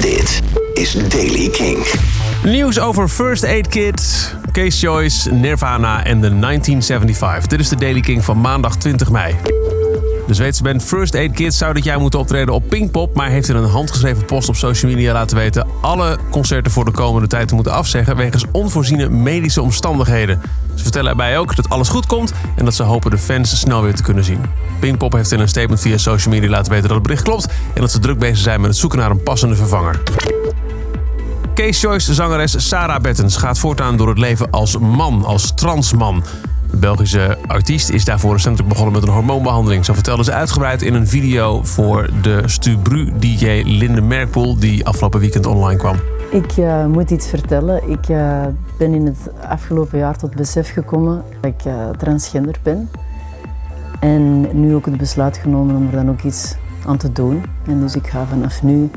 Dit is Daily King. Nieuws over First Aid Kit, Case Choice, Nirvana en de 1975. Dit is de Daily King van maandag 20 mei. De Zweedse band First Aid Kit zou dit jaar moeten optreden op Pinkpop... maar heeft in een handgeschreven post op social media laten weten... alle concerten voor de komende tijd te moeten afzeggen... wegens onvoorziene medische omstandigheden. Ze vertellen erbij ook dat alles goed komt... en dat ze hopen de fans snel weer te kunnen zien. Pinkpop heeft in een statement via social media laten weten dat het bericht klopt... en dat ze druk bezig zijn met het zoeken naar een passende vervanger. Case Choice zangeres Sarah Bettens gaat voortaan door het leven als man, als transman. De Belgische artiest is daarvoor recentelijk begonnen met een hormoonbehandeling. Zo vertelde ze uitgebreid in een video voor de Stubru-DJ Linde Merkpoel... die afgelopen weekend online kwam. Ik uh, moet iets vertellen. Ik uh, ben in het afgelopen jaar tot besef gekomen dat ik uh, transgender ben. En nu ook het besluit genomen om er dan ook iets aan te doen. En dus ik ga vanaf nu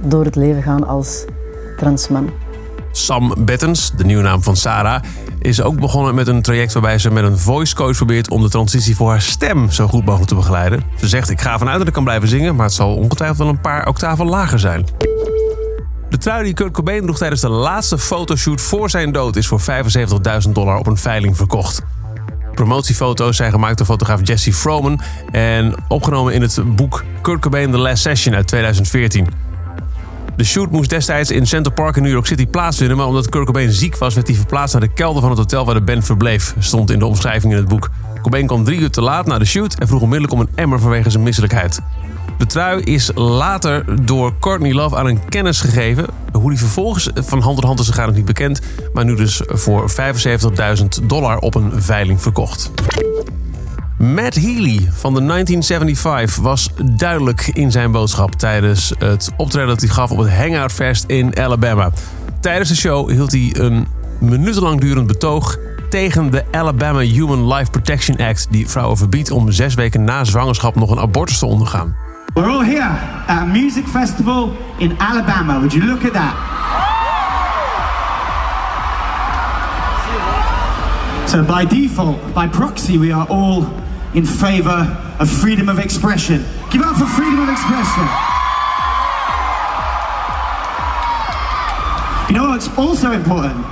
door het leven gaan als transman. Sam Bettens, de nieuwe naam van Sarah, is ook begonnen met een traject waarbij ze met een voice coach probeert om de transitie voor haar stem zo goed mogelijk te begeleiden. Ze zegt: Ik ga vanuit dat ik kan blijven zingen, maar het zal ongetwijfeld wel een paar octaven lager zijn. De trui die Kurt Cobain droeg tijdens de laatste fotoshoot voor zijn dood is voor 75.000 dollar op een veiling verkocht. Promotiefoto's zijn gemaakt door fotograaf Jesse Froman en opgenomen in het boek Kurt Cobain The Last Session uit 2014. De shoot moest destijds in Central Park in New York City plaatsvinden, maar omdat Kurt Cobain ziek was, werd hij verplaatst naar de kelder van het hotel waar de band verbleef, stond in de omschrijving in het boek. Cobain kwam drie uur te laat naar de shoot en vroeg onmiddellijk om een emmer vanwege zijn misselijkheid. De trui is later door Courtney Love aan een kennis gegeven. Hoe die vervolgens van hand tot hand is gegaan is niet bekend, maar nu dus voor 75.000 dollar op een veiling verkocht. Matt Healy van de 1975 was duidelijk in zijn boodschap tijdens het optreden dat hij gaf op het Hangout Fest in Alabama. Tijdens de show hield hij een minutenlang durend betoog tegen de Alabama Human Life Protection Act, die vrouwen verbiedt om zes weken na zwangerschap nog een abortus te ondergaan. We're all here at a music festival in Alabama. Would you look at that? So by default, by proxy, we are all in favor of freedom of expression. Give up for freedom of expression. You know what's also important?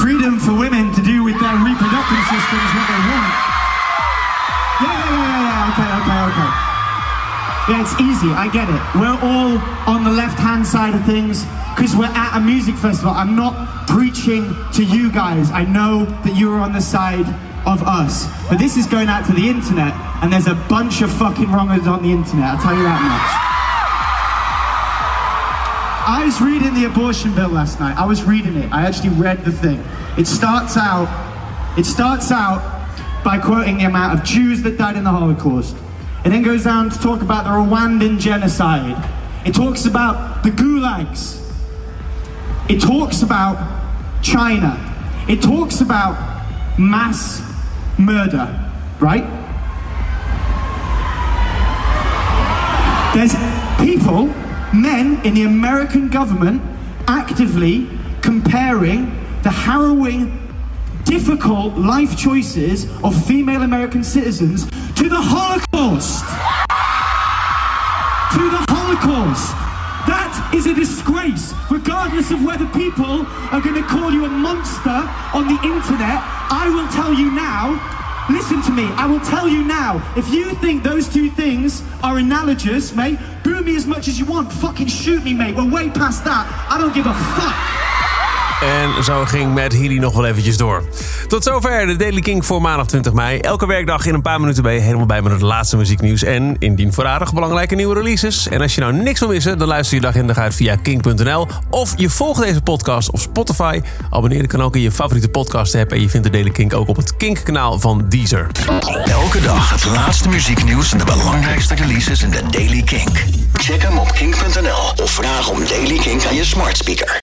Freedom for women to do with their reproductive systems what they want. Yeah, yeah, yeah, yeah, okay, okay, okay. Yeah, it's easy, I get it. We're all on the left-hand side of things because we're at a music festival. I'm not preaching to you guys. I know that you are on the side of us. But this is going out to the internet, and there's a bunch of fucking wrongers on the internet, I'll tell you that much. I was reading the abortion bill last night. I was reading it. I actually read the thing. It starts out, it starts out by quoting the amount of Jews that died in the Holocaust. It then goes down to talk about the Rwandan genocide. It talks about the gulags. It talks about China. It talks about mass murder, right? There's people, men in the American government, actively comparing the harrowing, difficult life choices of female American citizens to the Holocaust. Regardless of whether people are going to call you a monster on the internet. I will tell you now, listen to me, I will tell you now, if you think those two things are analogous, mate, boo me as much as you want. Fucking shoot me, mate. We're way past that. I don't give a fuck. En zo ging Matt Healy nog wel eventjes door. Tot zover de Daily King voor maandag 20 mei. Elke werkdag in een paar minuten ben je helemaal bij met het laatste muzieknieuws. En indien voorradig belangrijke nieuwe releases. En als je nou niks wil missen, dan luister je dag in dag uit via king.nl. Of je volgt deze podcast op Spotify. Abonneer de kanaal in je favoriete podcast app. En je vindt de Daily King ook op het Kink-kanaal van Deezer. Elke dag het laatste muzieknieuws en de belangrijkste releases in de Daily King. Check hem op king.nl of vraag om Daily King aan je smart speaker.